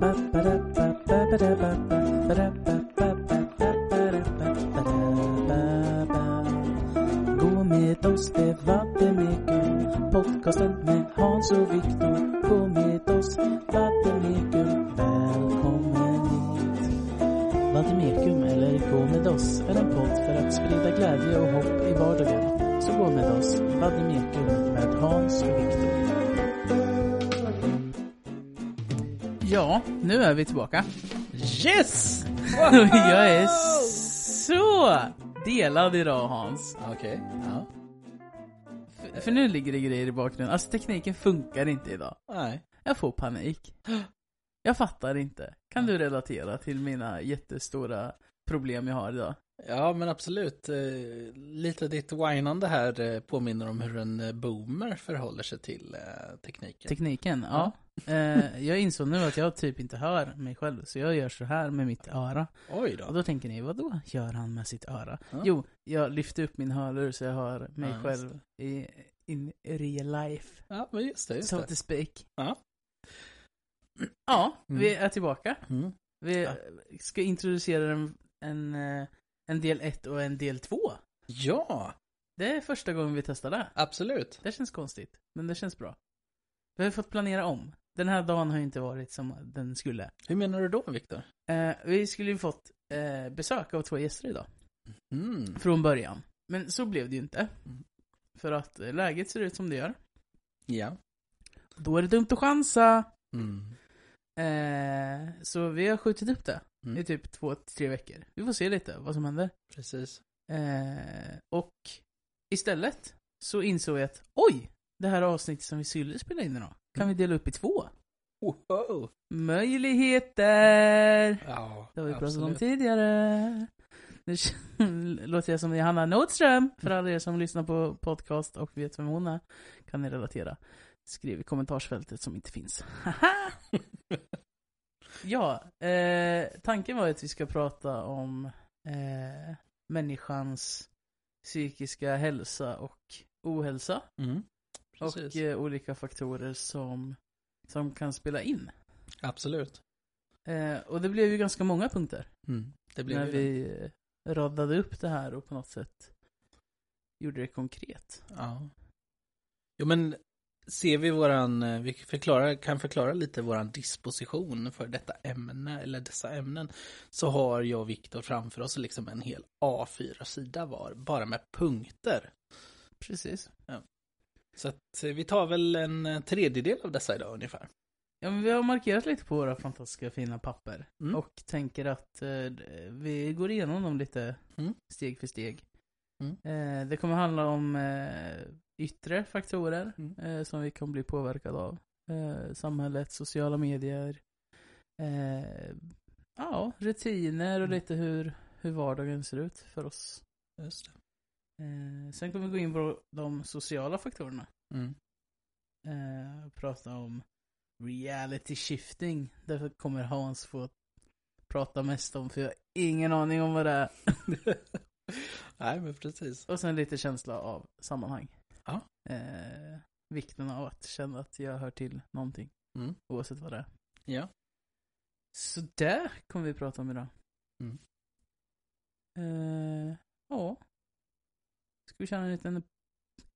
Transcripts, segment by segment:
ba ba da ba ba da ba ba da ba tillbaka. Yes! Jag är så delad idag Hans. Okej, ja. För, för nu ligger det grejer i bakgrunden. Alltså tekniken funkar inte idag. Nej. Jag får panik. Jag fattar inte. Kan du relatera till mina jättestora problem jag har idag? Ja, men absolut. Eh, Lite ditt whinande här eh, påminner om hur en eh, boomer förhåller sig till tekniken. Tekniken? Ja. Eh, jag insåg nu att jag typ inte hör mig själv, så jag gör så här med mitt öra. Oj Och då. då tänker ni, vad då gör han med sitt öra? Ja. Jo, jag lyfter upp min hörlur så jag hör mig Ja, själv i in real life, Ja, men just det, just so det. to speak. Ja. Ja, Mm. vi är tillbaka. Mm. Vi Ja. ska introducera en, en, en del 1 och en del 2. Ja, Det är första gången vi testar det. absolut. Det känns konstigt, men det känns bra. Vi har fått planera om. Den här dagen har inte varit som den skulle. Hur menar du då, Viktor? Eh, vi skulle ju fått eh, besök av två gäster idag. Mm. Från början. Men så blev det ju inte. Mm. För att eh, läget ser ut som det gör. Ja. Då är det dumt att chansa. Mm. Eh, så vi har skjutit upp det Mm. i typ två, tre veckor. Vi får se lite vad som händer. Precis. Eh, och istället så insåg jag att oj, det här avsnittet som vi skulle spela in idag kan vi dela upp i två. Wow. Möjligheter! Ja, Det har vi pratat om tidigare. Nu låter jag som Johanna Nordström, för alla er som lyssnar på podcast och vet vem hon är. Kan ni relatera? Skriv i kommentarsfältet som inte finns. Ja, eh, tanken var att vi ska prata om eh, människans psykiska hälsa och ohälsa. Mm. Och eh, olika faktorer som, som kan spela in. Absolut. Eh, och det blev ju ganska många punkter. Mm. Det blev när det. vi eh, radade upp det här och på något sätt gjorde det konkret. Ja. Jo, men ser vi våran, eh, vi förklarar, kan förklara lite våran disposition för detta ämne, eller dessa ämnen, så har jag och Viktor framför oss liksom en hel A4-sida var, bara med punkter. Precis. Så att eh, vi tar väl en eh, tredjedel av dessa idag ungefär. Ja, men vi har markerat lite på våra fantastiska fina papper. Mm. Och tänker att eh, vi går igenom dem lite Mm. steg för steg. Mm. Eh, det kommer handla om eh, yttre faktorer Mm. eh, som vi kan bli påverkade av. Samhället, sociala medier. Ja, rutiner och Mm. lite hur, hur vardagen ser ut för oss. Just det. Sen kommer vi gå in på de sociala faktorerna. Mm. Prata om reality shifting. Därför kommer Hans få prata mest om, för jag har ingen aning om vad det är. Nej, men precis. Och sen lite känsla av sammanhang. Ja. Eh, vikten av att känna att jag hör till någonting. Mm. Oavsett vad det är. Ja. Så det kommer vi prata om idag. Mm. Eh, ja. Ska vi köra en liten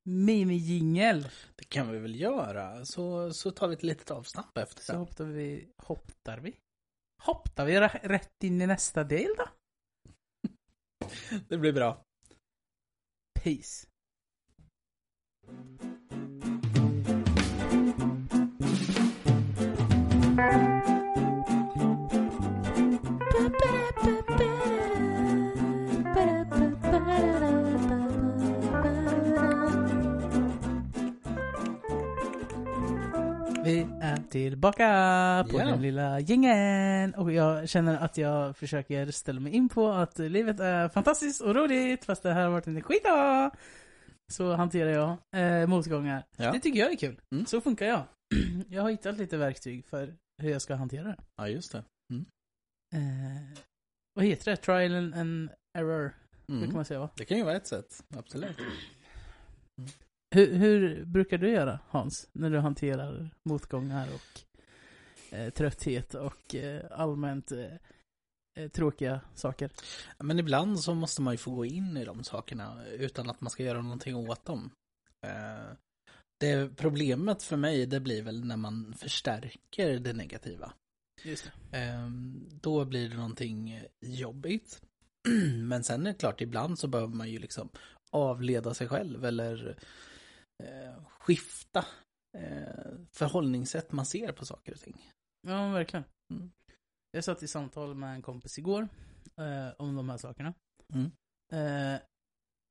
mini-jingel? Det kan vi väl göra. Så, så tar vi ett litet avstamp efter Så det. hoppar vi, hoppar vi? Hoppar vi rätt in i nästa del då? Det blir bra. Peace. Vi är tillbaka på Ja. den lilla gängen och jag känner att jag försöker ställa mig in på att livet är fantastiskt och roligt fast det här har varit en skitdag. Så hanterar jag eh, motgångar. Ja. Det tycker jag är kul. Mm. Så funkar jag. jag har hittat lite verktyg för hur jag ska hantera det. Ja, just det. Eh, vad heter det? Trial and, error. Det Mm. kan man säga va? Det kan ju vara ett sätt. Absolut. Hur, hur brukar du göra Hans? När du hanterar motgångar och eh, trötthet och eh, allmänt eh, eh, tråkiga saker? Men ibland så måste man ju få gå in i de sakerna utan att man ska göra någonting åt dem. Eh, Det problemet för mig, det blir väl när man förstärker det negativa. Just det. Ehm, Då blir det någonting jobbigt. Men sen är det klart, ibland så behöver man ju liksom avleda sig själv eller skifta eh, förhållningssätt man ser på saker och ting. Ja, verkligen. Mm. Jag satt i samtal med en kompis igår eh, om de här sakerna. Mm. Eh,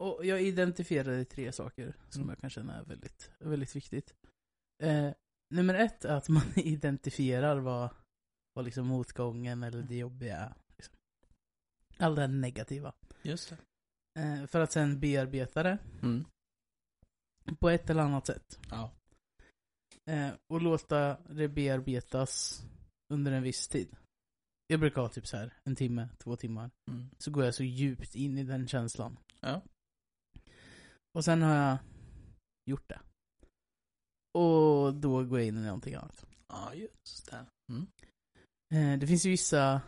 och jag identifierade tre saker som Mm. jag kan känna är väldigt, väldigt viktigt. Eh, nummer ett är att man identifierar vad, vad liksom motgången eller det jobbiga är. Liksom. Allt det här negativa. Just det. Eh, för att sen bearbeta det Mm. På ett eller annat sätt. Ja. Eh, och låta det bearbetas under en viss tid. Jag brukar ha typ så här en timme, två timmar. Mm. Så går jag så djupt in i den känslan. Ja. Och sen har jag gjort det. Och då går jag in i någonting annat. Ja, just det. Mm. Eh, det finns ju vissa,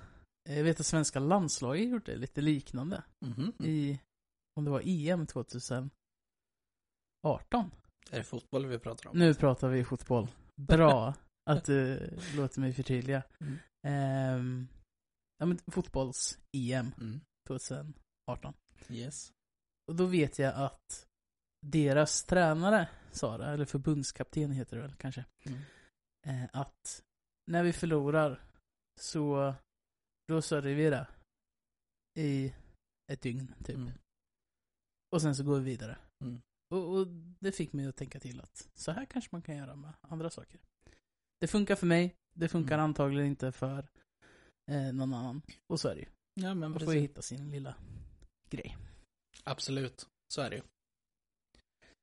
eh, jag vet att svenska landslaget det lite liknande. Mhm. I, om det var EM 2018. Är det fotboll vi pratar om? Nu pratar vi fotboll. Bra att du låter mig förtydliga. Mm. Ehm, ja men fotbolls-EM Mm. 2018. Yes. Och då vet jag att deras tränare sa det, eller förbundskapten heter det väl kanske. Mm. Eh, att när vi förlorar så då sörjer vi det i ett dygn typ. Mm. Och sen så går vi vidare. Mm. Och, och det fick mig att tänka till att så här kanske man kan göra med andra saker. Det funkar för mig, det funkar Mm. antagligen inte för eh, någon annan. Och så är det ju. Ja, men Man får ju hitta sin lilla grej. Absolut. Så är det ju.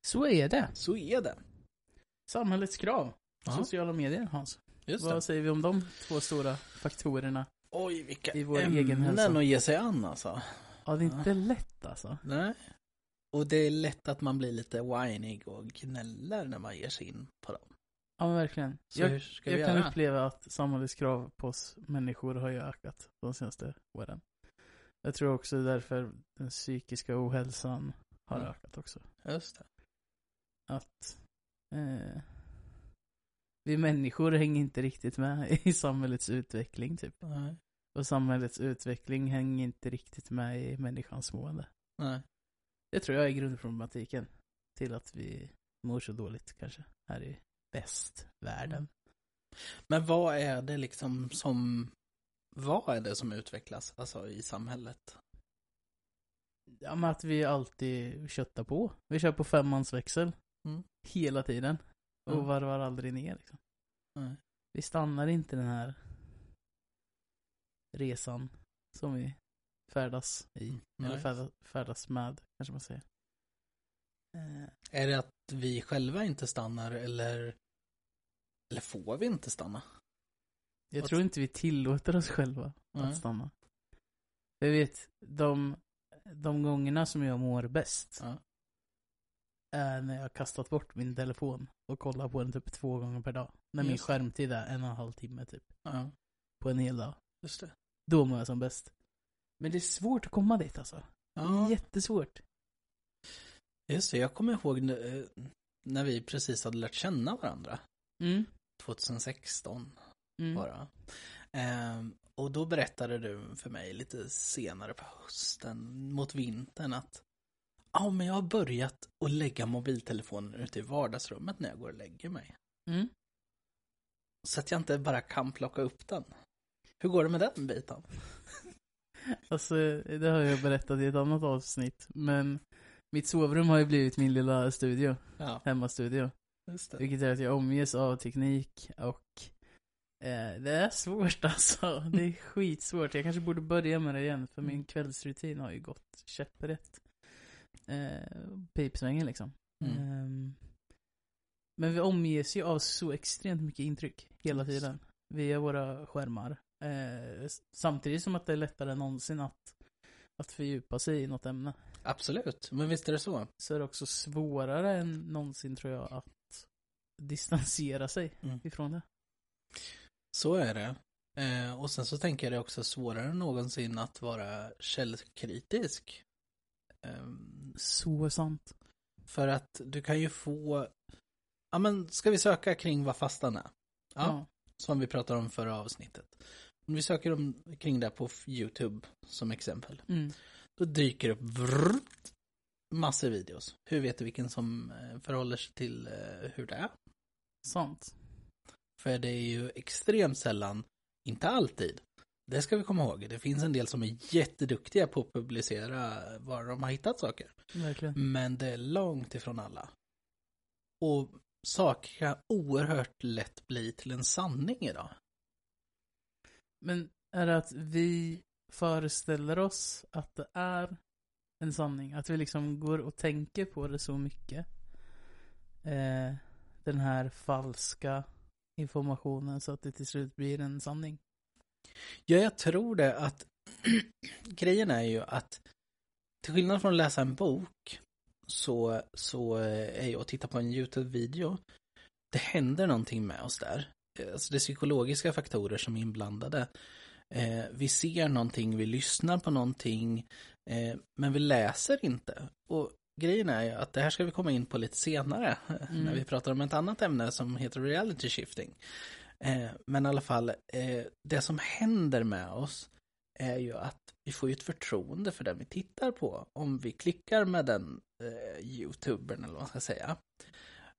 Så är det. Så är det. Samhällets krav. Ja, Sociala medier, Hans. just Vad det. säger vi om de två stora faktorerna? Oj, vilka i vår egen hälsa? ämnen att ge sig an alltså. Ja, det är inte lätt alltså. Nej. Och det är lätt att man blir lite whinig och gnäller när man ger sig in på dem. Ja, verkligen. Så jag hur ska jag vi kan göra? uppleva att samhällets krav på oss människor har ju ökat de senaste åren. Jag tror också det är därför den psykiska ohälsan har Mm. ökat också. Just det. Att eh, vi människor hänger inte riktigt med i samhällets utveckling typ. Nej. Och samhällets utveckling hänger inte riktigt med i människans mående. Nej. Det tror jag är grundproblematiken till att vi mår så dåligt kanske här i västvärlden. Men vad är det liksom som, vad är det som utvecklas, alltså i samhället? Ja men att vi alltid köttar på. Vi kör på femmansväxel. Mm. Hela tiden. Och Mm. varvar aldrig ner liksom. Nej. Vi stannar inte den här resan som vi färdas i. Mm. Eller färdas med, kanske man säger. Eh, Är det att vi själva inte stannar eller, eller får vi inte stanna? jag tror inte vi tillåter oss själva Nej. att stanna. Jag vet, de, de gångerna som jag mår bäst Ja. är när jag har kastat bort min telefon och kollar på den typ två gånger per dag. När min Just det. skärmtid är en och en halv timme typ. Ja, På en hel dag. just det. Då mår jag som bäst. Men det är svårt att komma dit alltså. Ja, jättesvårt. Just det. Jag kommer ihåg eh, när vi precis hade lärt känna varandra. Mm. 2016 Mm. bara. Ehm, och då berättade du för mig lite senare på hösten mot vintern att ja, men jag har börjat att lägga mobiltelefonen ute i vardagsrummet när jag går och lägger mig. Mm. Så att jag inte bara kan plocka upp den. Hur går det med den biten? Alltså, det har jag berättat i ett annat avsnitt. Men mitt sovrum har ju blivit min lilla studio. Ja, Hemmastudio. just det. Vilket gör att jag omges av teknik och eh, det är svårt alltså. Det är skitsvårt. Jag kanske borde börja med det igen för min kvällsrutin har ju gått käpprätt. Eh, pipsvängen liksom. Mm. Ehm, men vi omges ju av så extremt mycket intryck hela tiden. Via våra skärmar. Eh, samtidigt som att det är lättare än någonsin att, att fördjupa sig i något ämne. Absolut, men visst är det så. så är det också svårare än någonsin tror jag att distansera sig Mm. ifrån det. Så är det. Eh, och sen så tänker jag det också svårare än någonsin att vara källkritisk. Ehm, Så sant. för att du kan ju få, ja men ska vi söka kring vad fastan är? Ja, som vi pratade om förra avsnittet. Om vi söker om, kring det på YouTube som exempel. Mm. Då dyker det upp vrrt, massor videos. Hur vet du vilken som eh, förhåller sig till eh, hur det är? Sant. För det är ju extremt sällan, inte alltid, det ska vi komma ihåg. Det finns en del som är jätteduktiga på att publicera var de har hittat saker. Verkligen. Men det är långt ifrån alla. Och saker kan oerhört lätt bli till en sanning idag. Men är det att vi föreställer oss att det är en sanning? Att vi liksom går och tänker på det så mycket? Eh, den här falska informationen så att det till slut blir en sanning. Ja, jag tror det att grejen är ju att till skillnad från att läsa en bok så, så eh, är jag att titta på en YouTube-video. Det händer någonting med oss där. Eh, alltså det är psykologiska faktorer som är inblandade. Eh, vi ser någonting, vi lyssnar på någonting, eh, men vi läser inte. Och grejen är ju att det här ska vi komma in på lite senare, Mm. när vi pratar om ett annat ämne som heter reality shifting. Eh, men i alla fall, eh, det som händer med oss är ju att vi får ju ett förtroende för den vi tittar på. Om vi klickar med den eh, youtubern eller vad man ska säga.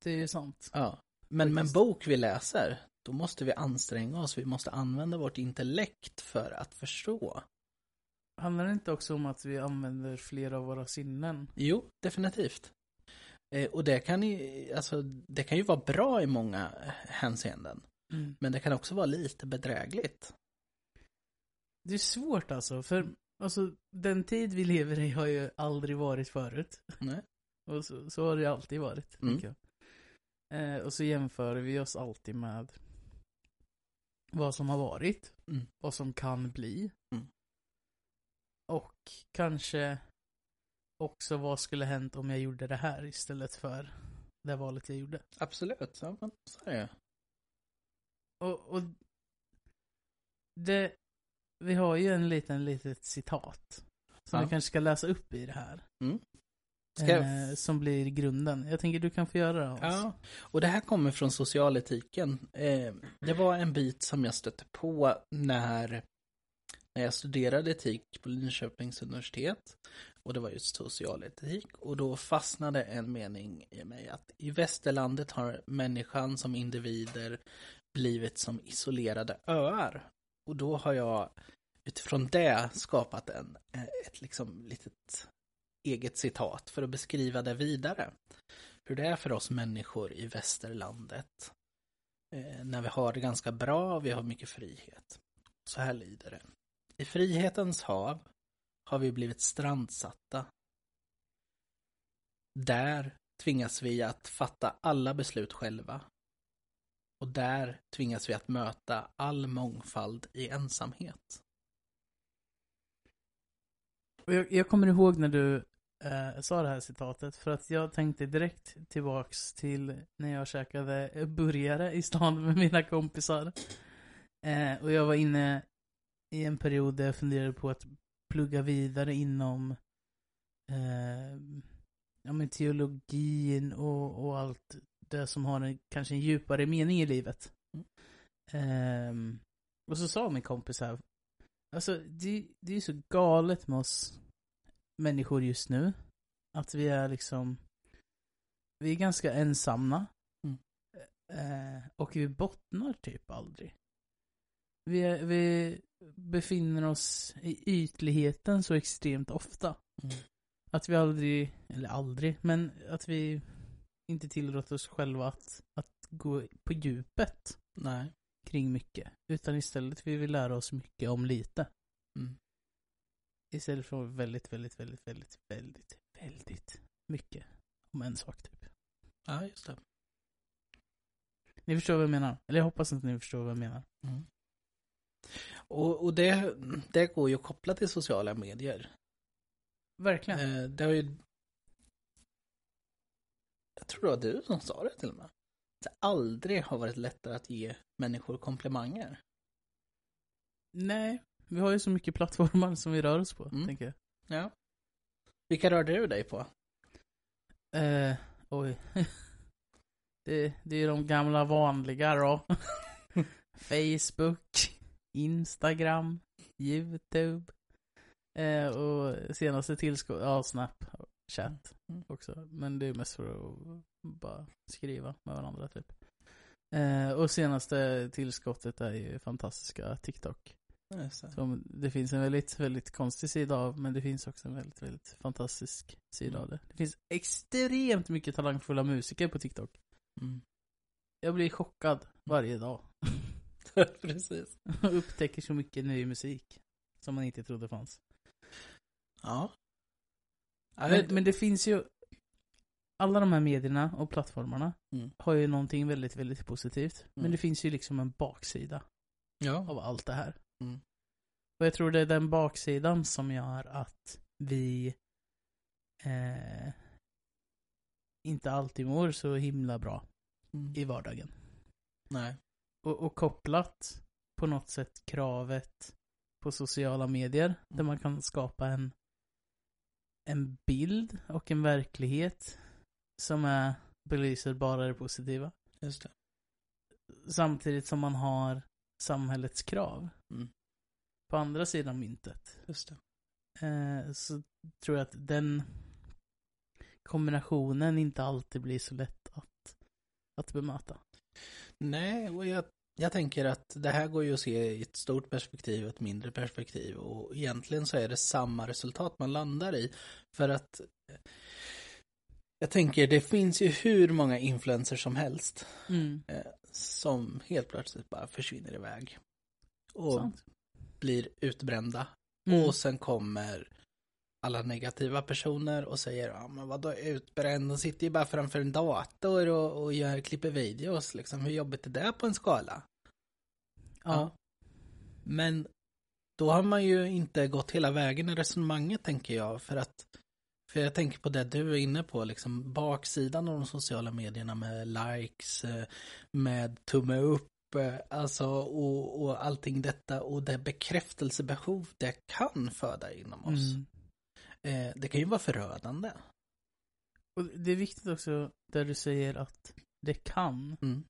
Det är ju sant. Ja. Men med en bok vi läser, då måste vi anstränga oss. Vi måste använda vårt intellekt för att förstå. Handlar det inte också om att vi använder flera av våra sinnen? Jo, definitivt. Eh, och det kan, ju, alltså, det kan ju vara bra i många hänseenden. Mm. Men det kan också vara lite bedrägligt. Det är svårt alltså, för alltså, den tid vi lever i har ju aldrig varit förut. Nej. Och så, så har det alltid varit, Mm. tänker jag. Eh, och så jämför vi oss alltid med vad som har varit, Mm. vad som kan bli. Mm. Och kanske också vad skulle hänt om jag gjorde det här istället för det valet jag gjorde. Absolut, ja, men så är det. Och, och det, vi har ju en liten litet citat. Som Ja. vi kanske ska läsa upp i det här. Mm. Ska Eh, som blir grunden. Jag tänker du kan få göra det Hans. Ja, och det här kommer från socialetiken. Eh, det var en bit som jag stötte på när, när jag studerade etik på Linköpings universitet. Och det var just socialetik. Och då fastnade en mening i mig att i västerlandet har människan som individer blivit som isolerade öar. Och då har jag utifrån det skapat en, eh, ett liksom litet eget citat för att beskriva det vidare hur det är för oss människor i västerlandet. Eh, när vi har det ganska bra och vi har mycket frihet. Så här lyder det. I frihetens hav har vi blivit strandsatta. Där tvingas vi att fatta alla beslut själva. Och där tvingas vi att möta all mångfald i ensamhet. Jag, jag kommer ihåg när du eh, sa det här citatet. För att jag tänkte direkt tillbaks till när jag käkade burgare i stan med mina kompisar. Eh, och jag var inne i en period där jag funderade på att plugga vidare inom eh, ja, men teologin och, och allt det som har en, kanske en djupare mening i livet. Ehm, och så sa min kompis här, alltså det, det är ju så galet med oss människor just nu. Att vi är liksom, vi är ganska ensamma. Mm. Eh, och vi bottnar typ aldrig. Vi, är, vi befinner oss i ytligheten så extremt ofta. Mm. Att vi aldrig, eller aldrig, men att vi inte tillåter oss själva att, att gå på djupet Nej. kring mycket. Utan istället vill vi lära oss mycket om lite. Mm. Istället för väldigt, väldigt, väldigt, väldigt, väldigt, väldigt mycket om en sak typ. Ja, just det. Ni förstår vad jag menar? Eller jag hoppas att ni förstår vad jag menar. Mm. Och, och det, det går ju att koppla till sociala medier. verkligen. Eh, det har ju... Jag tror det var du som sa det till och med. Det aldrig har varit lättare att ge människor komplimanger. Nej, vi har ju så mycket plattformar som vi rör oss på, Mm. tänker jag. Ja. Vilka rör du dig på? Eh, oj. det, det är de gamla vanliga då. Facebook, Instagram, YouTube. Eh, och senaste tillskott, ja Snap, chatt Mm. också. Men det är mest för att bara skriva med varandra typ. Eh, och senaste tillskottet är ju fantastiska TikTok. Som det finns en väldigt, väldigt konstig sida av, men det finns också en väldigt, väldigt fantastisk sida Mm. av det. Det finns extremt mycket talangfulla musiker på TikTok. Mm. Jag blir chockad varje dag. Precis. Och upptäcker så mycket ny musik. Som man inte trodde fanns. Ja. Men, men det finns ju alla de här medierna och plattformarna Mm. har ju någonting väldigt, väldigt positivt. Men Mm. det finns ju liksom en baksida Ja. av allt det här. Mm. Och jag tror det är den baksidan som gör att vi eh, inte alltid mår så himla bra Mm. i vardagen. Nej. Och, och kopplat på något sätt kravet på sociala medier där man kan skapa en en bild och en verklighet som är belyser bara det positiva. Just det. Samtidigt som man har samhällets krav. Mm. På andra sidan myntet. Just. Eh, så tror jag att den kombinationen inte alltid blir så lätt att, att bemöta. Nej, och jag, jag tänker att det här går ju att se i ett stort perspektiv och ett mindre perspektiv. Och egentligen så är det samma resultat man landar i. För att jag tänker, det finns ju hur många influencers som helst Mm. eh, som helt plötsligt bara försvinner iväg. Och Sant. blir utbrända. Mm. Och sen kommer alla negativa personer och säger ja men vadå utbränd, de sitter ju bara framför en dator och, och gör, klipper videos liksom. Hur jobbigt är det på en skala? ja. Men då har man ju inte gått hela vägen i resonemanget tänker jag. För att för jag tänker på det du är inne på, liksom baksidan av de sociala medierna med likes, eh, med tumme upp, eh, alltså och, och allting detta och det bekräftelsebehov det kan föda inom oss. Mm. Eh, det kan ju vara förödande. Och det är viktigt också där du säger att det kan. Mm.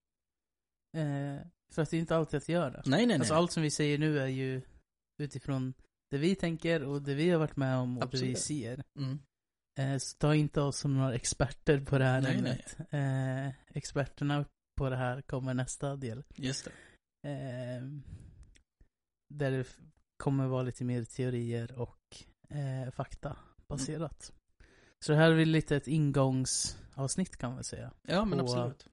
Eh, för att det är inte alltid att det gör det. Nej, nej, nej. Alltså allt som vi säger nu är ju utifrån det vi tänker och det vi har varit med om och det vi Absolut. ser. Mm. Eh, så ta inte oss som några experter på det här Nej, ämnet. Eh, experterna på det här kommer nästa del. Just det. Eh, där det kommer vara lite mer teorier och fakta baserat. Så det här är väl lite ett ingångsavsnitt kan man säga. Ja, men på- absolut.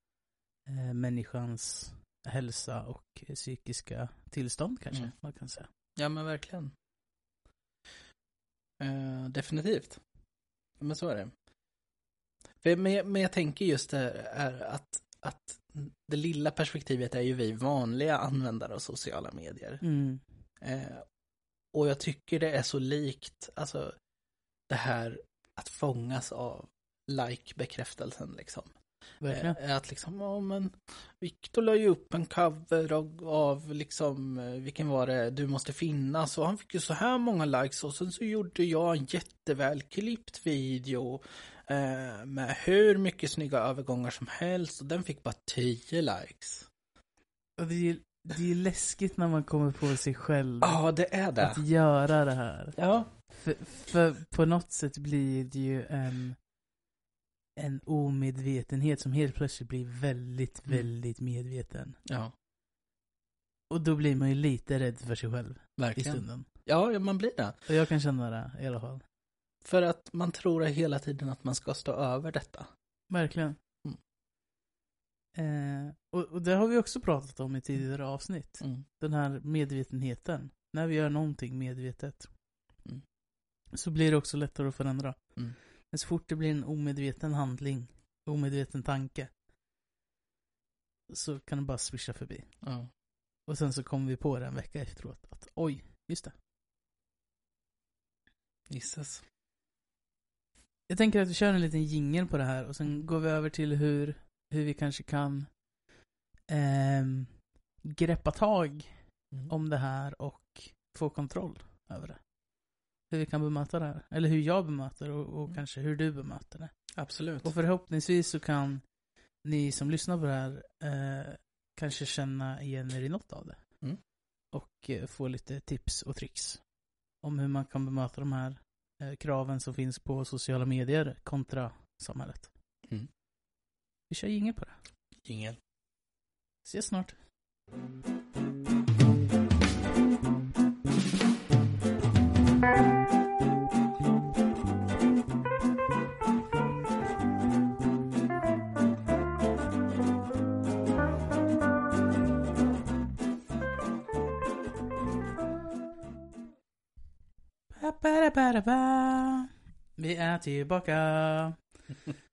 Människans hälsa och psykiska tillstånd kanske Mm. man kan säga. Ja, men verkligen. Eh, definitivt. Men så är det. För, men, jag- men jag tänker just det är att, att det lilla perspektivet är ju vi vanliga användare av sociala medier. Mm. Eh, och jag tycker det är så likt, alltså det här att fångas av like-bekräftelsen liksom. Verkligen. Eh, Att liksom, ja men Viktor la ju upp en cover av, av liksom, eh, vilken var det, Du måste finnas och han fick ju så här många likes och sen så gjorde jag en jättevälklippt video eh, med hur mycket snygga övergångar som helst och den fick bara 10 likes. Och det är, det är läskigt när man kommer på sig själv Ja, det är det. att göra det här. Ja. För, för på något sätt blir det ju en, en omedvetenhet som helt plötsligt blir väldigt, Mm. väldigt medveten. Ja, Och då blir man ju lite rädd för sig själv i verkligen. stunden. Ja, man blir det. Och jag kan känna det i alla fall. För att man tror hela tiden att man ska stå över detta. Verkligen. Mm. Eh, och, och det har vi också pratat om i tidigare avsnitt. Mm. Den här medvetenheten. När vi gör någonting medvetet. Mm. Så blir det också lättare att förändra. Men så fort det blir en omedveten handling, omedveten tanke. Så kan det bara swisha förbi. Ja. Och sen så kommer vi på det en vecka efteråt. Att oj, just det. Gissas. Jag tänker att vi kör en liten jingel på det här och sen går vi över till hur, hur vi kanske kan ehm, greppa tag Mm. om det här och få kontroll över det. Hur vi kan bemöta det här. Eller hur jag bemöter och, och Mm. kanske hur du bemöter det. Absolut. Och förhoppningsvis så kan ni som lyssnar på det här eh, kanske känna igen er i något av det. Mm. Och eh, få lite tips och tricks om hur man kan bemöta de här eh, kraven som finns på sociala medier kontra samhället. Mm. Vi kör ingen på det. Ingen. Ses snart. Vi är tillbaka.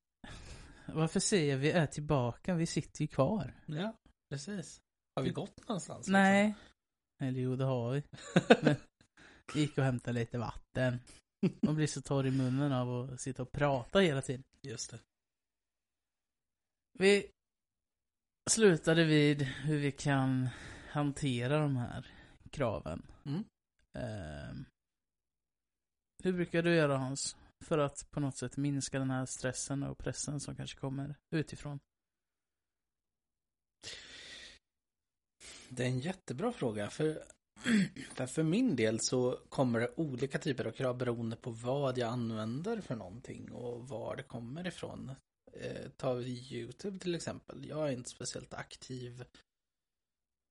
Varför säger vi är tillbaka? Vi sitter ju kvar. Ja, precis. Har vi gått någonstans? liksom? Nej. Eller jo, det har vi. Men gick och hämtade lite vatten. Man blir så torr i munnen av att sitta och prata hela tiden. Just det. Vi slutade vid hur vi kan hantera de här kraven. Mm. Ehm, hur brukar du göra Hans? För att på något sätt minska den här stressen och pressen som kanske kommer utifrån. Det är en jättebra fråga. För, för, för min del så kommer det olika typer av krav beroende på vad jag använder för någonting och var det kommer ifrån. Eh, tar vi YouTube till exempel. Jag är inte speciellt aktiv.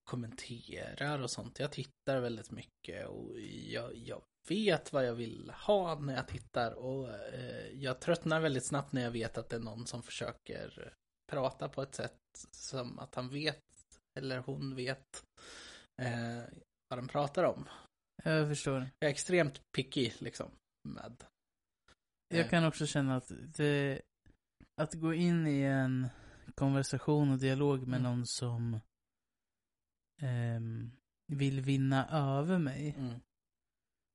Kommenterar och sånt. Jag tittar väldigt mycket och jag, jag vet vad jag vill ha när jag tittar. Och eh, jag tröttnar väldigt snabbt när jag vet att det är någon som försöker prata på ett sätt som att han vet eller hon vet eh, vad den pratar om. Jag förstår. Jag är extremt picky liksom med. Jag eh, kan också känna att det, att gå in i en konversation och dialog med Mm. någon som ehm, vill vinna över mig. Mm,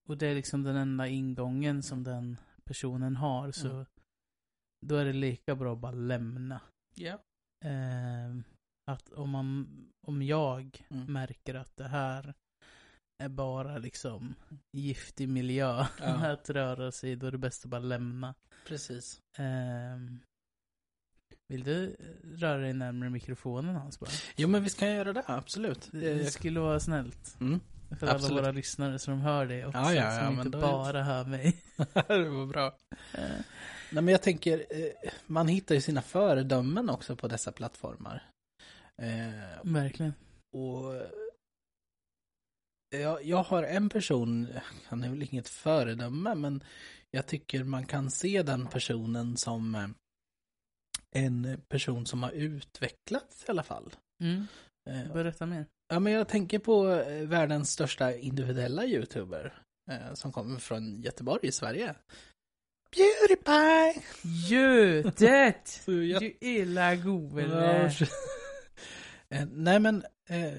Och det är liksom den enda ingången som den personen har. Så Mm. då är det lika bra att bara lämna. ja. Ehm, att om, man, om jag Mm. märker att det här är bara liksom giftig miljö Ja. att röra sig i, då är det bäst att bara lämna. Precis. Ehm, vill du röra dig närmare mikrofonen Hans bara? Jo men visst kan jag göra det, absolut. Det, det skulle vara snällt. Mm. För alla Absolut. våra lyssnare så de hör det också. Ja, ja, ja, som inte då är bara hör mig. det var bra. Eh, Nej men jag tänker, eh, man hittar ju sina föredömen också på dessa plattformar. Eh, verkligen. och jag, jag har en person, han är väl inget föredöme, men jag tycker man kan se den personen som eh, en person som har utvecklats i alla fall. Mm. Eh, Berätta mer. Ja, men jag tänker på eh, världens största individuella youtuber eh, som kommer från Göteborg i Sverige. Pewdiepie! Götet! Jag- Du illa god Ja, eller? Eh, Nej, men eh,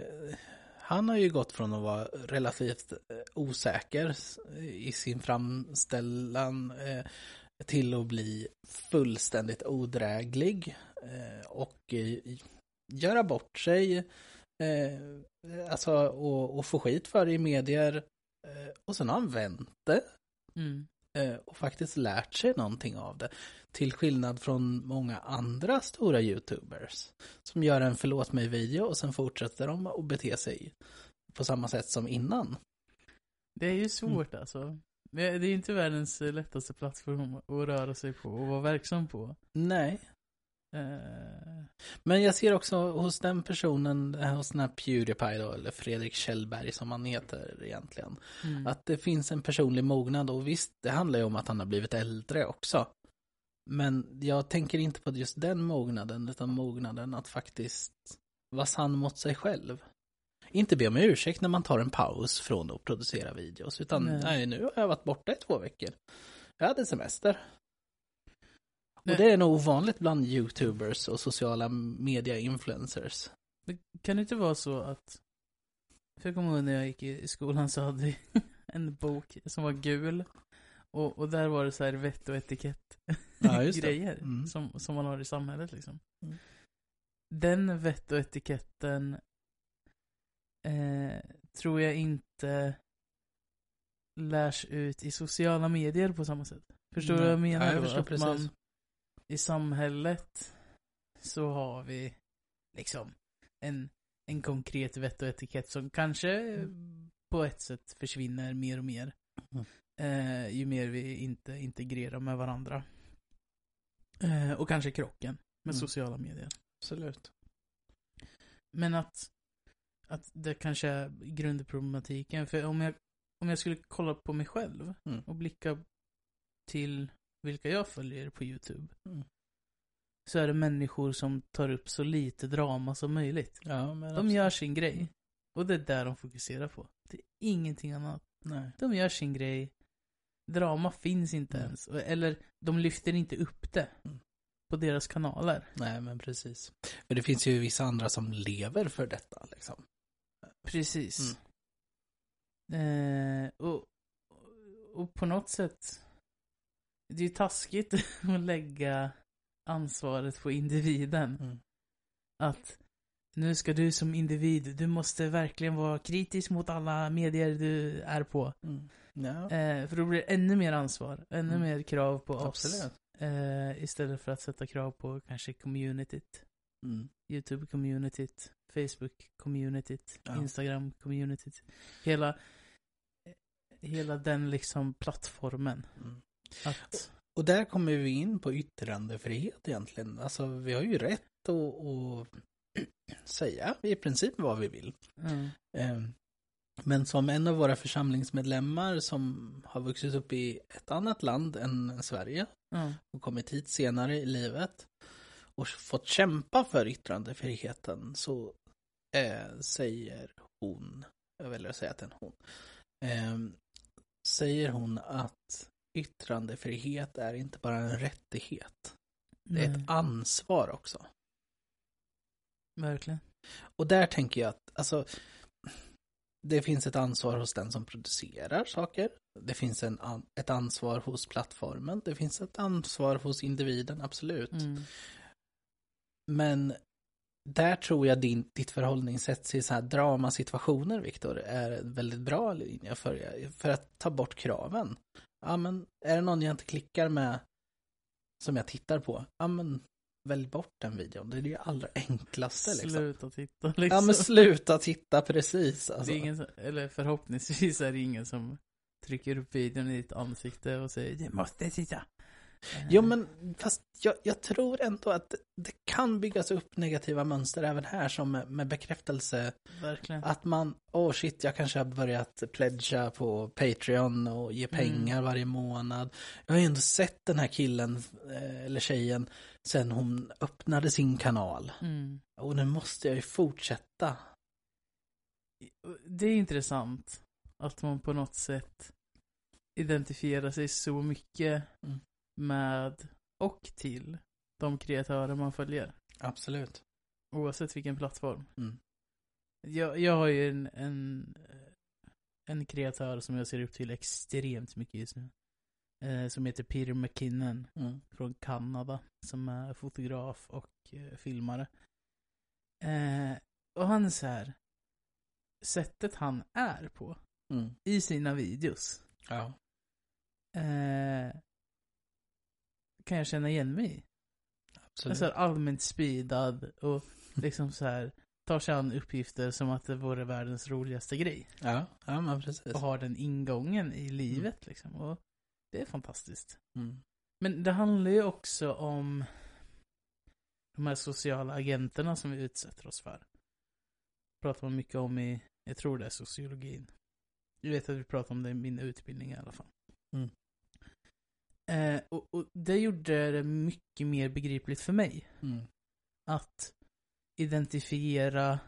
han har ju gått från att vara relativt eh, osäker i sin framställan eh, till att bli fullständigt odräglig eh, och eh, göra bort sig. Eh, alltså, och, och få skit för det i medier. Eh, och sen har han vänt det Mm. eh, och faktiskt lärt sig någonting av det. Till skillnad från många andra stora YouTubers. Som gör en förlåt mig-video och sen fortsätter de att bete sig på samma sätt som innan. Det är ju svårt alltså. Det är inte världens lättaste plattform att röra sig på och vara verksam på. Nej. Eh, Men jag ser också hos den personen, hos den här Pewdiepie då, eller Fredrik Kjellberg som han heter egentligen. mm. Att det finns en personlig mognad och visst, det handlar ju om att han har blivit äldre också. Men jag tänker inte på just den mognaden, utan mognaden att faktiskt vara sann mot sig själv. Inte be om ursäkt när man tar en paus från att producera videos, utan Nej. nej, nu har jag varit borta i två veckor. Jag hade semester. Och det är nog ovanligt bland YouTubers och sociala media-influencers. Det kan det inte vara så att... För jag kommer ihåg när jag gick i skolan så hade vi en bok som var gul. Och, och där var det så här vett och etikett Ja, grejer Mm. som, som man har i samhället liksom. Mm. Den vett och etiketten eh, tror jag inte lärs ut i sociala medier på samma sätt. Förstår du vad jag menar? Ja, jag då? att precis. man i samhället så har vi liksom en, en konkret vett och etikett som kanske eh, på ett sätt försvinner mer och mer. Mm. Eh, ju mer vi inte integrerar med varandra. Eh, och kanske krocken med Mm. sociala medier. Absolut. Men att, att det kanske är grundproblematiken. För om jag, om jag skulle kolla på mig själv Mm. och blicka till vilka jag följer på YouTube. Mm. Så är det människor som tar upp så lite drama som möjligt. Ja, men De gör sin grej. Och det är där de fokuserar på. Det är ingenting annat. Nej. De gör sin grej. Drama finns inte Mm. ens. Eller de lyfter inte upp det. Mm. På deras kanaler. Nej, men precis. För det finns ju vissa andra som lever för detta, liksom. Precis. Eh, och, och på något sätt. Det är ju taskigt att lägga ansvaret på individen. Mm. Att nu ska du som individ, du måste verkligen vara kritisk mot alla medier du är på. Mm. Ja, Eh, för då blir det ännu mer ansvar, ännu Mm. mer krav på oss. Eh, istället för att sätta krav på kanske communityt. Mm. YouTube-communityt, Facebook-communityt, Ja. Instagram-communityt. Hela, hela den liksom plattformen. Mm. Att, Och där kommer vi in på yttrandefrihet egentligen. Alltså, vi har ju rätt att, att säga i princip vad vi vill. mm, Eh, Men som en av våra församlingsmedlemmar som har vuxit upp i ett annat land än Sverige ja, och kommit hit senare i livet och fått kämpa för yttrandefriheten så eh, säger hon, jag väljer att säga att det är en hon, eh, säger hon att yttrandefrihet är inte bara en rättighet, det är nej, ett ansvar också. verkligen. Och där tänker jag att, alltså, det finns ett ansvar hos den som producerar saker. Det finns en, ett ansvar hos plattformen. Det finns ett ansvar hos individen, absolut. Mm, Men där tror jag din, ditt förhållningssätt till så här dramasituationer, Viktor, är en väldigt bra linje för, för att ta bort kraven. Ja, men är det någon jag inte klickar med som jag tittar på? Ja, men välj bort den videon. Det är det ju allra enklaste liksom. Sluta titta liksom. Ja, men sluta titta precis. Alltså. Ingen eller förhoppningsvis är det ingen som trycker upp videon i ditt ansikte och säger du måste titta. Eh, Jo, men fast jag, jag tror ändå att det kan byggas upp negativa mönster även här som med, med bekräftelse. Verkligen. Att man, åh oh shit, jag kanske har börjat pledga på Patreon och ge pengar varje månad. Jag har ju ändå sett den här killen eh, eller tjejen sen hon öppnade sin kanal. Mm. Och nu måste jag ju fortsätta. Det är intressant att man på något sätt identifierar sig så mycket Mm. Med och till de kreatörer man följer. Absolut. Oavsett vilken plattform. Mm. Jag, jag har ju en, en, en kreatör som jag ser upp till extremt mycket just nu. Eh, som heter Peter McKinnon Mm. från Kanada. Som är fotograf och eh, filmare. Eh, och han är så här. Sättet han är på Mm. i sina videos. Ja. Eh, kan jag känna igen mig i. Absolut. Så här allmänt speedad och liksom så här tar sig an uppgifter som att det vore världens roligaste grej. ja, ja, men precis. Och har den ingången i livet liksom. Och det är fantastiskt. Mm. Men det handlar ju också om de här sociala agenterna som vi utsätter oss för. Pratar man mycket om i, jag tror det är sociologin. Jag vet att vi pratar om det i min utbildning i alla fall. Mm. Eh, och, och det gjorde det mycket mer begripligt för mig. Mm. Att identifiera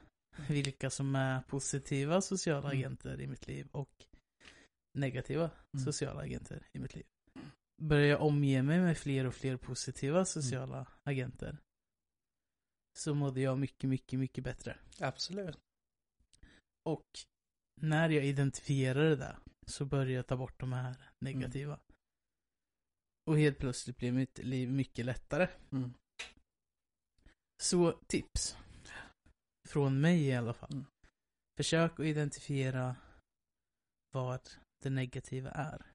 vilka som är positiva sociala Mm. agenter i mitt liv och negativa Mm. sociala agenter i mitt liv. Börjar jag omge mig med fler och fler positiva sociala agenter så mådde jag mycket, mycket, mycket bättre. Absolut. Och när jag identifierade det så började jag ta bort de här negativa. Och helt plötsligt blir mitt liv mycket lättare. Mm. Så tips. Från mig i alla fall. Mm. Försök att identifiera vad det negativa är.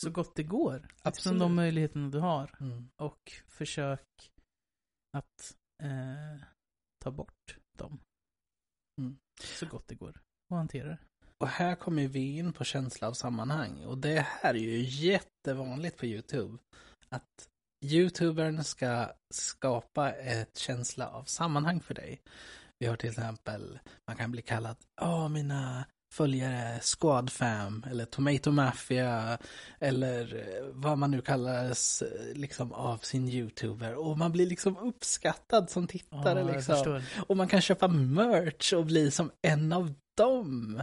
Så gott det går. Utifrån Absolut. de möjligheterna du har. Mm. Och försök att eh, ta bort dem. Mm. Så gott det går. Och hantera det. Och här kommer vi in på känsla av sammanhang. Och det här är ju jättevanligt på YouTube. Att YouTubern ska skapa ett känsla av sammanhang för dig. Vi har till exempel, man kan bli kallad, åh mina följare Squad Fam eller Tomato Mafia eller eh, vad man nu kallas eh, liksom av sin YouTuber. Och man blir liksom uppskattad som tittare Ja, jag liksom. Och man kan köpa merch och bli som en av dem.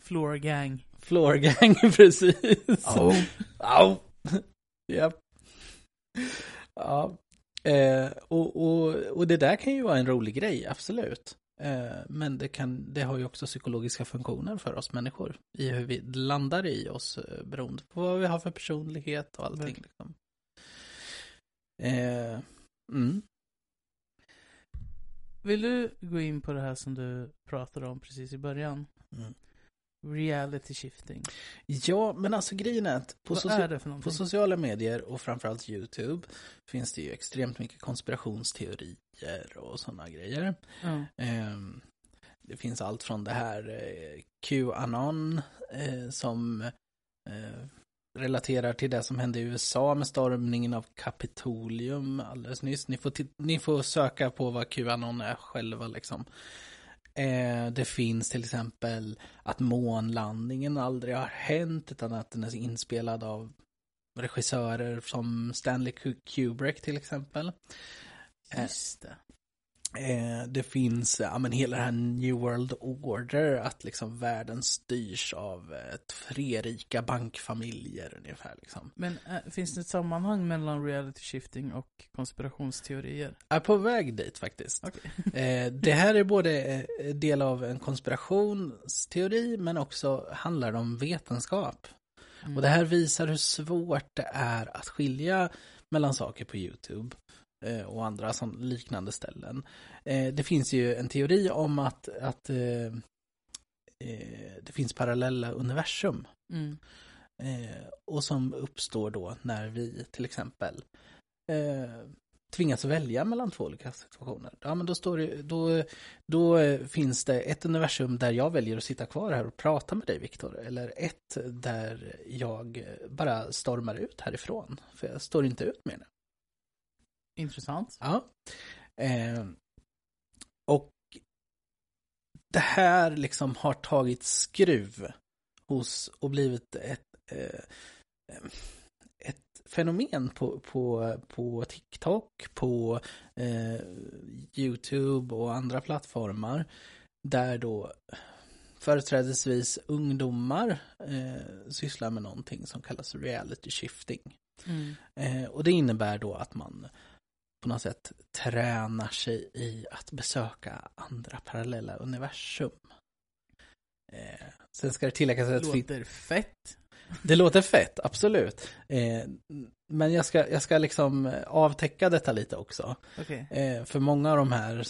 Floor gang. Floor gang, precis. Au. Au. Japp. Ja. Eh, och, och, och det där kan ju vara en rolig grej, absolut. Eh, men det, kan, det har ju också psykologiska funktioner för oss människor. I hur vi landar i oss eh, beroende på vad vi har för personlighet och allting. Verkligen. Liksom. Eh, mm. Vill du gå in på det här som du pratade om precis i början? Mm. Reality shifting. Ja, men alltså grejen är att på, socia- på sociala medier och framförallt YouTube finns det ju extremt mycket konspirationsteorier och sådana grejer. Ja. Ehm, Det finns allt från det här eh, Qanon eh, som eh, relaterar till det som hände i USA med stormningen av Kapitolium alldeles nyss. Ni får, ni får söka på vad Qanon är själva liksom. Eh, Det finns till exempel att månlandningen aldrig har hänt utan att den är inspelad av regissörer som Stanley Kubrick till exempel. Eh, Just det. Eh, det finns, ja men hela det här New World Order, att liksom världen styrs av eh, tre rika bankfamiljer ungefär liksom. Men äh, finns det ett sammanhang mellan reality shifting och konspirationsteorier? Jag är på väg dit faktiskt. Okej. Eh, det här är både eh, del av en konspirationsteori men också handlar om vetenskap. Mm. Och det här visar hur svårt det är att skilja mellan saker på YouTube och andra som liknande ställen. Eh, det finns ju en teori om att, att eh, eh, det finns parallella universum. Mm. Eh, och som uppstår då när vi till exempel eh, tvingas välja mellan två olika situationer. Ja, men då, står det, då, då eh, finns det ett universum där jag väljer att sitta kvar här och prata med dig, Viktor. Eller ett där jag bara stormar ut härifrån. För jag står inte ut med det. Intressant. Ja. Eh, och det här liksom har tagit skruv hos och blivit ett, eh, ett fenomen på, på, på TikTok, på eh, YouTube och andra plattformar där då företrädesvis ungdomar eh, sysslar med någonting som kallas reality shifting. Mm. Eh, och det innebär då att man på något sätt tränar sig i att besöka andra parallella universum. Eh, sen ska det tilläggas att det, Låter fett. det låter fett, absolut. Eh, men jag ska, jag ska liksom eh, avtäcka detta lite också. Okej. Eh, för många av de här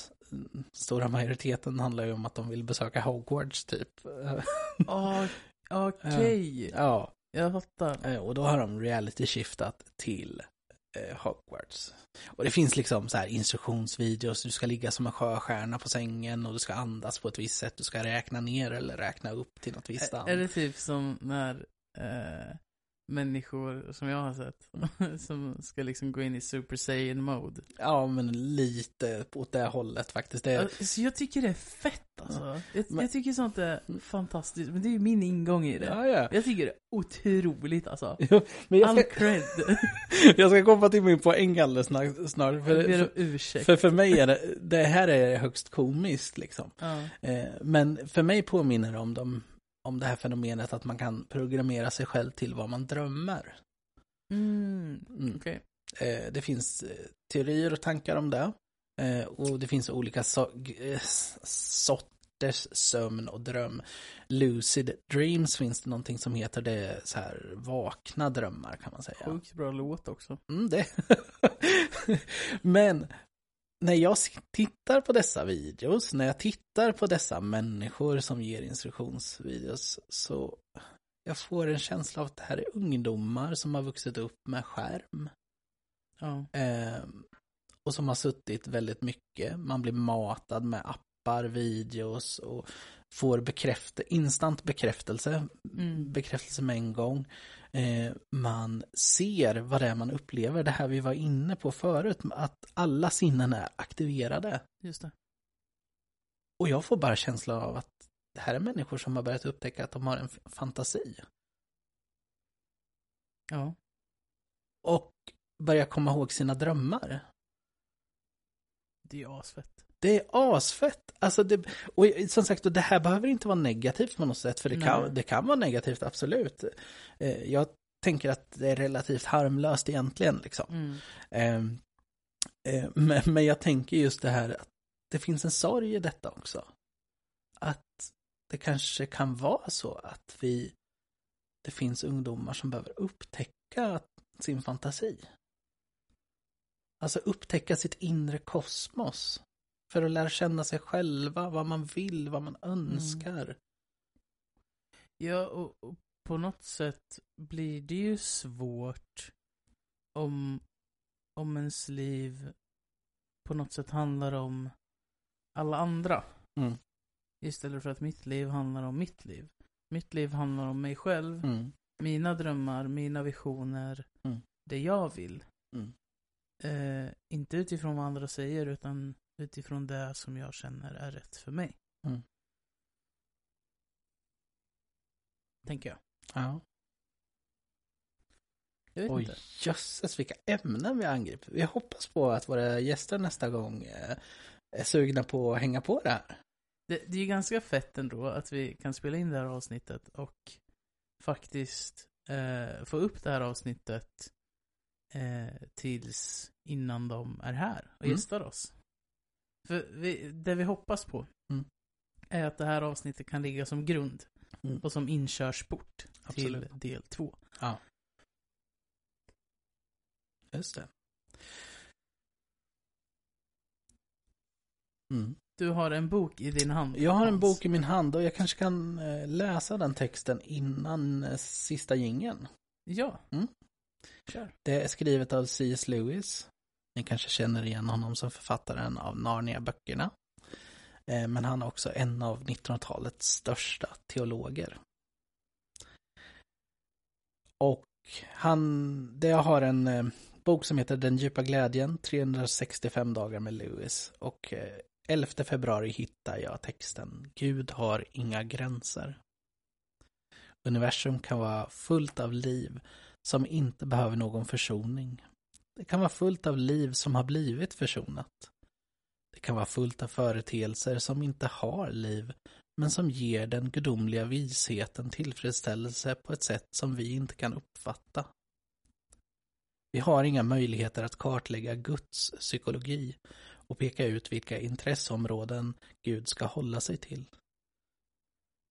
stora majoriteten handlar ju om att de vill besöka Hogwarts typ. Ah, Okej. ja, Jag fattar. Eh, Och då har de reality shiftat till eh, Hogwarts. Och det finns liksom så här instruktionsvideos, du ska ligga som en sjöstjärna på sängen och du ska andas på ett visst sätt, du ska räkna ner eller räkna upp till något visst Är, är det typ som när eh, människor som jag har sett som ska liksom gå in i Super Saiyan mode? Ja, men lite åt det hållet faktiskt. Det, Alltså, jag tycker det är fett alltså. Jag, Men- jag tycker sånt är fantastiskt. Men det är ju min ingång i det. ja, ja. Jag tycker det är otroligt alltså. Men jag All ska, cred. jag ska komma till min poäng alldeles snart. snart Jag för, ber om ursäkt. för, för mig är det, det här är högst komiskt liksom. Ja. Eh, Men för mig påminner det om, de, om det här fenomenet att man kan programmera sig själv till vad man drömmer. Mm. Mm. Okej. Eh, Det finns eh, teorier och tankar om det. Eh, Och det finns olika so- hjärtes sömn och dröm. Lucid dreams finns det någonting som heter det så här vakna drömmar kan man säga. Sjukt bra låt också. Mm, det. Men när jag tittar på dessa videos, när jag tittar på dessa människor som ger instruktionsvideos så jag får en känsla av att det här är ungdomar som har vuxit upp med skärm. Ja. Eh, och som har suttit väldigt mycket. Man blir matad med appar, videos och får bekräft instant bekräftelse. Mm. Bekräftelse med en gång. Eh, man ser vad det är man upplever. Det här vi var inne på förut. Att alla sinnen är aktiverade. Just det. Och jag får bara känslan av att det här är människor som har börjat upptäcka att de har en fantasi. Ja. Och börjar komma ihåg sina drömmar. Det är asfett. Det är asfett. Alltså det, och som sagt, det här behöver inte vara negativt på något sätt, för det kan, det kan vara negativt, absolut. Eh, jag tänker att det är relativt harmlöst egentligen, liksom. Mm. Eh, eh, men, men jag tänker just det här att det finns en sorg i detta också. Att det kanske kan vara så att vi, det finns ungdomar som behöver upptäcka sin fantasi. Alltså upptäcka sitt inre kosmos. För att lära känna sig själva, vad man vill, vad man önskar. Mm. Ja, och, och, på något sätt blir det ju svårt om, om ens liv på något sätt handlar om alla andra. Mm. Istället för att mitt liv handlar om mitt liv. Mitt liv handlar om mig själv, mm. mina drömmar, mina visioner, mm. det jag vill. Mm. Eh, inte utifrån vad andra säger, utan utifrån det som jag känner är rätt för mig. Mm. Tänker jag. Ja. Jag vet Oj, inte. jösses vilka ämnen vi angriper. Vi hoppas på att våra gäster nästa gång eh, är sugna på att hänga på det här. Det, det är ganska fett ändå att vi kan spela in det här avsnittet och faktiskt eh, få upp det här avsnittet eh, tills innan de är här och Mm. gästar oss. För vi, det vi hoppas på Mm. är att det här avsnittet kan ligga som grund Mm. och som inkörsport Absolut. till del två. Just det. Mm. Du har en bok i din hand. Jag har en bok i min hand och jag kanske kan eh, läsa den texten innan eh, sista gingen. Ja. Mm. Kör. Det är skrivet av C.S. Lewis. Ni kanske känner igen honom som författaren av Narnia-böckerna. Eh, men han är också en av 1900-talets största teologer. Och han, det jag har en eh, bok som heter Den djupa glädjen, 365 dagar med Lewis. Och eh, 11 februari hittar jag texten Gud har inga gränser. Universum kan vara fullt av liv som inte behöver någon försoning. Det kan vara fullt av liv som har blivit försonat. Det kan vara fullt av företeelser som inte har liv, men som ger den gudomliga visheten tillfredsställelse på ett sätt som vi inte kan uppfatta. Vi har inga möjligheter att kartlägga Guds psykologi och peka ut vilka intresseområden Gud ska hålla sig till.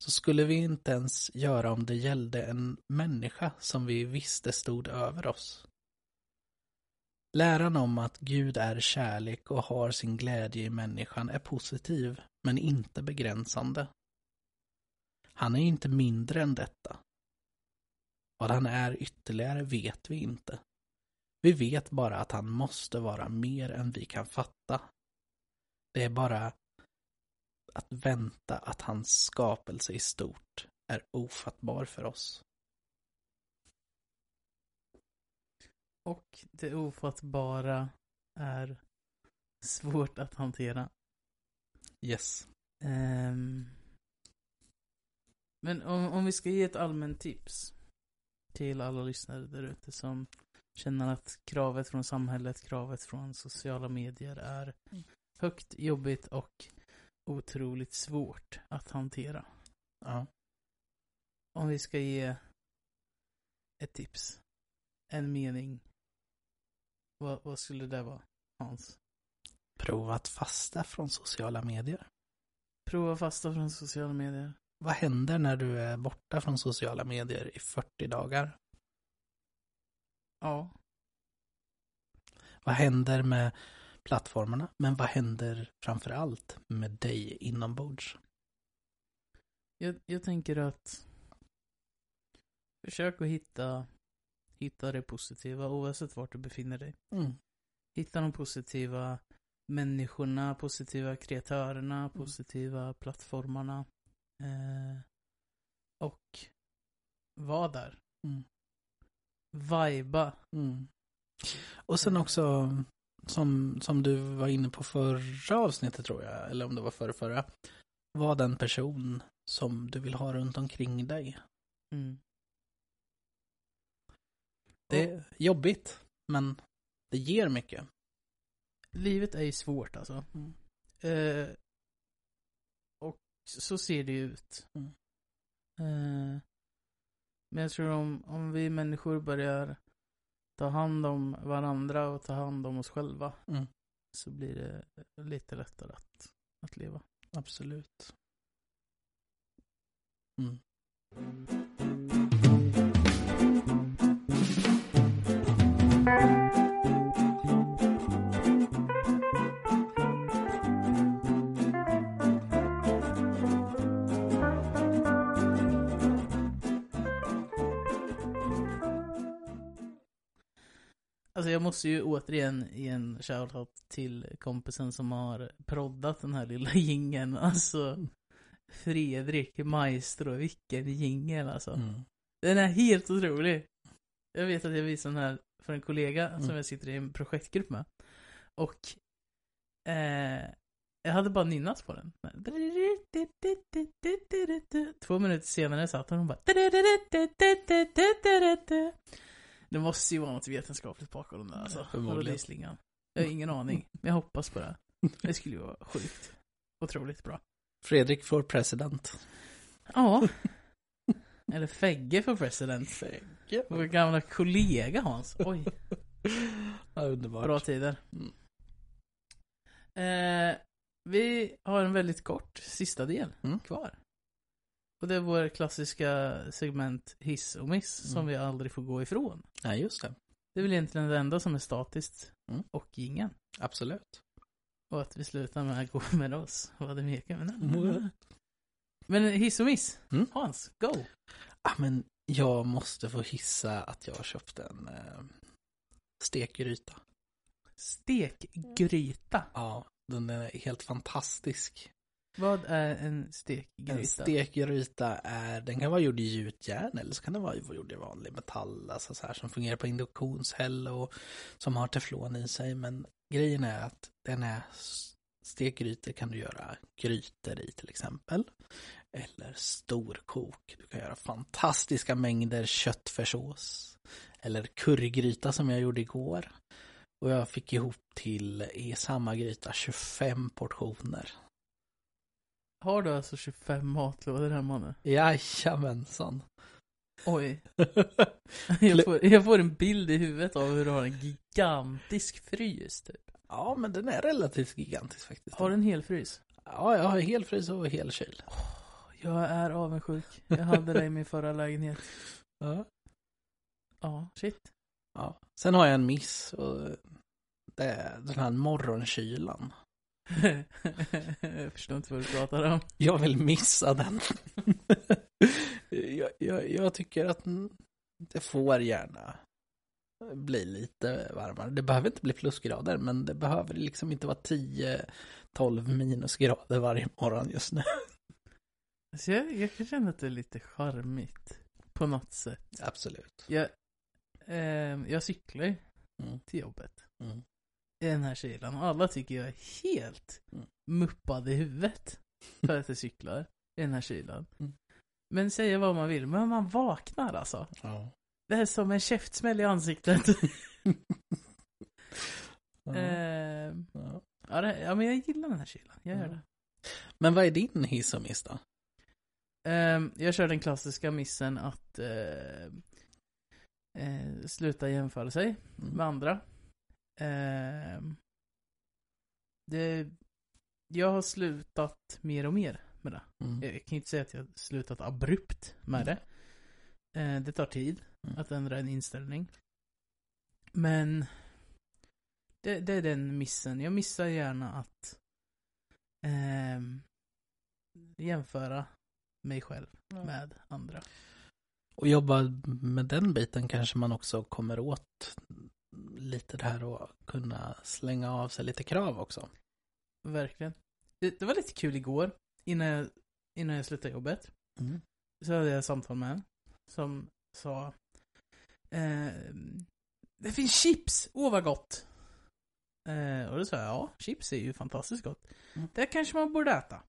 Så skulle vi inte ens göra om det gällde en människa som vi visste stod över oss. Läran om att Gud är kärlek och har sin glädje i människan är positiv, men inte begränsande. Han är inte mindre än detta. Vad han är ytterligare vet vi inte. Vi vet bara att han måste vara mer än vi kan fatta. Det är bara att vänta att hans skapelse i stort är ofattbar för oss. Och det ofattbara är svårt att hantera. Yes. Ehm, men om, om vi ska ge ett allmänt tips till alla lyssnare där ute som känner att kravet från samhället, kravet från sociala medier är högt, jobbigt och otroligt svårt att hantera. Ja. Om vi ska ge ett tips, en mening, vad, vad skulle det vara, Hans? Prova att fasta från sociala medier. Prova fasta från sociala medier. Vad händer när du är borta från sociala medier i 40 dagar? Ja. Vad händer med plattformarna? Men vad händer framför allt med dig inombords? Jag, jag tänker att försök att hitta, hitta det positiva oavsett vart du befinner dig. Mm. Hitta de positiva människorna, positiva kreatörerna, positiva plattformarna. Eh, och var där. Mm. Viba. Mm. Och sen också, som, som du var inne på förra avsnittet tror jag, eller om det var förra, förra. Var den person som du vill ha runt omkring dig. Mm. Det är jobbigt, men det ger mycket. Livet är ju svårt alltså. Mm. Eh, och så ser det ju ut. Mm. Eh, men jag tror om, om vi människor börjar ta hand om varandra och ta hand om oss själva Mm. så blir det lite lättare att, att leva. Absolut. Mm. Alltså jag måste ju återigen ge en shoutout till kompisen som har proddat den här lilla jingeln. Alltså Fredrik Maestro, vilken jingel alltså. Mm. Den är helt otrolig. Jag vet att jag visade den här för en kollega som Mm. jag sitter i en projektgrupp med. Och eh, jag hade bara nynnat på den. Två minuter senare satt hon och bara Det måste ju vara något vetenskapligt bakom den där alltså. Förmodligen. Jag har ingen aning. Men jag hoppas på det. Det skulle ju vara sjukt. Otroligt bra. Fredrik for president. Ja. Eller Fegge för president. Fegge. Vår gamla kollega Hans. Oj, Ja, underbart. bra tider. Mm. Eh, vi har en väldigt kort sista del Mm. kvar. Och det är vår klassiska segment hiss och miss som Mm. vi aldrig får gå ifrån. Ja, just det. Det är väl egentligen det enda som är statiskt Mm. och ingen. Absolut. Och att vi slutar med att gå med oss. Vad det mer kan Mm. Men hiss och miss. Hans, go! Ja, men jag måste få hissa att jag köpte en eh, stekgryta. Stekgryta. Ja, den är helt fantastisk. Vad är en stekgryta? En stekgryta är, den kan vara gjord i gjutjärn eller så kan den vara gjord i vanlig metall, alltså så här som fungerar på induktionshäll och som har teflon i sig. Men grejen är att den är stekgrytor kan du göra grytor i till exempel. Eller storkok. Du kan göra fantastiska mängder köttfärssås. Eller currygryta som jag gjorde igår. Och jag fick ihop till i samma gryta 25 portioner. Har du alltså 25 matlådor hemma nu? Jajamensan. Oj. Jag får, jag får en bild i huvudet av hur du har en gigantisk frys typ. Ja, men den är relativt gigantisk faktiskt. Har du en hel frys? Ja, jag har helfrys och helkyl. Jag är avundsjuk. Jag hade det i min förra lägenhet. Ja. Ja, shit. ja. Sen har jag en miss och det är den här morgonkylan. jag förstår inte vad du pratar om. Jag vill missa den. jag, jag, jag tycker att det får gärna bli lite varmare. Det behöver inte bli plusgrader, men det behöver liksom inte vara 10-12 minusgrader varje morgon just nu. Så jag, jag kan känna att det är lite charmigt. På något sätt. Absolut. Jag, eh, jag cyklar Mm. till jobbet. Mm. I den här kylan. Och alla tycker jag är helt Mm. muppad i huvudet. För att jag cyklar i den här kylan. Mm. Men säga vad man vill, men man vaknar alltså. Ja. Det är som en käftsmäll i ansiktet. Ja. eh, Ja. ja, men jag gillar den här kylan. Jag gör det. Men vad är din hiss och miss då? Ehm, jag kör den klassiska missen att eh, eh, sluta jämföra sig Mm. med andra. Ehm, det, jag har slutat mer och mer med det. Mm. Jag kan inte säga att jag har slutat abrupt med det. Eh, det tar tid Mm. att ändra en inställning. Men det, det är den missen. Jag missar gärna att ehm, jämföra mig själv Ja. med andra. Och jobba med den biten kanske man också kommer åt lite det här att kunna slänga av sig lite krav också. Verkligen. Det, det var lite kul igår, innan jag, innan jag slutade jobbet. Mm. Så hade jag ett samtal med en som sa eh, Det finns chips, åh vad gott! Eh, och då sa jag, ja, chips är ju fantastiskt gott. Mm. Det kanske man borde äta.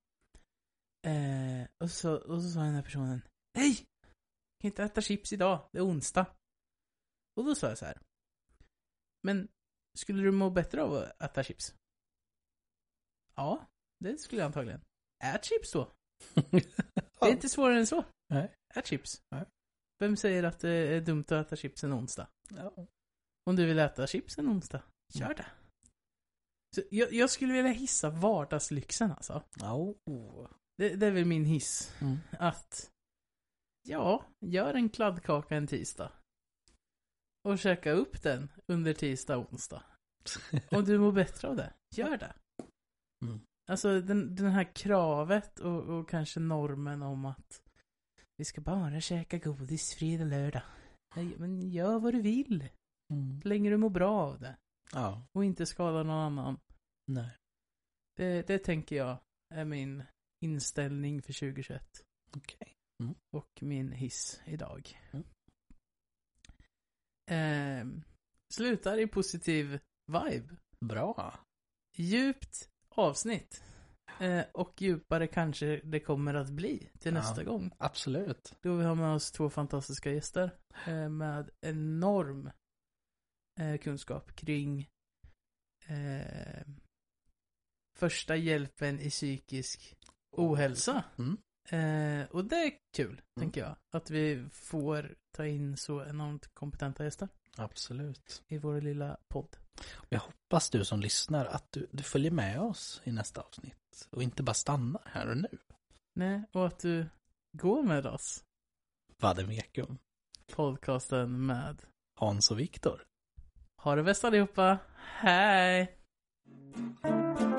Eh, och, så, och så sa den här personen, nej! Jag kan inte äta chips idag, det är onsdag. Och då sa jag så här. Men, skulle du må bättre av att äta chips? Ja, det skulle jag antagligen. Ät chips då. Det är inte svårare än så. Nej. Ät chips. Nej. Vem säger att det är dumt att äta chips en onsdag? Ja. Om du vill äta chips en onsdag, gör det. Så jag, jag skulle vilja hissa vardagslyxen alltså. Oh. Det, det är väl min hiss. Mm. Att, ja, gör en kladdkaka en tisdag. Och käka upp den under tisdag och onsdag. Om du mår bättre av det, gör det. Mm. Alltså den, den här kravet och, och kanske normen om att vi ska bara käka godis fredag, lördag. Nej, men gör vad du vill. Mm. Så länge du mår bra av det. Ja, Och inte skadar någon annan. nej. Det, det tänker jag är min inställning för 2021. Okej. Och min hiss idag. Mm. Ehm, slutar i positiv vibe. Bra. Djupt avsnitt. Eh, och djupare kanske det kommer att bli till Ja. nästa gång. Absolut. Då vi har med oss två fantastiska gäster eh, med enorm eh, kunskap kring eh, första hjälpen i psykisk ohälsa. Mm. Eh, och det är kul, Mm. tänker jag. Att vi får ta in så enormt kompetenta gäster Absolut. i vår lilla podd. Jag hoppas du som lyssnar att du, du följer med oss i nästa avsnitt och inte bara stannar här och nu. Nej, och att du går med oss. Vademekum, Podcasten med Hans och Viktor. Ha det bäst allihopa. Hej! Hej.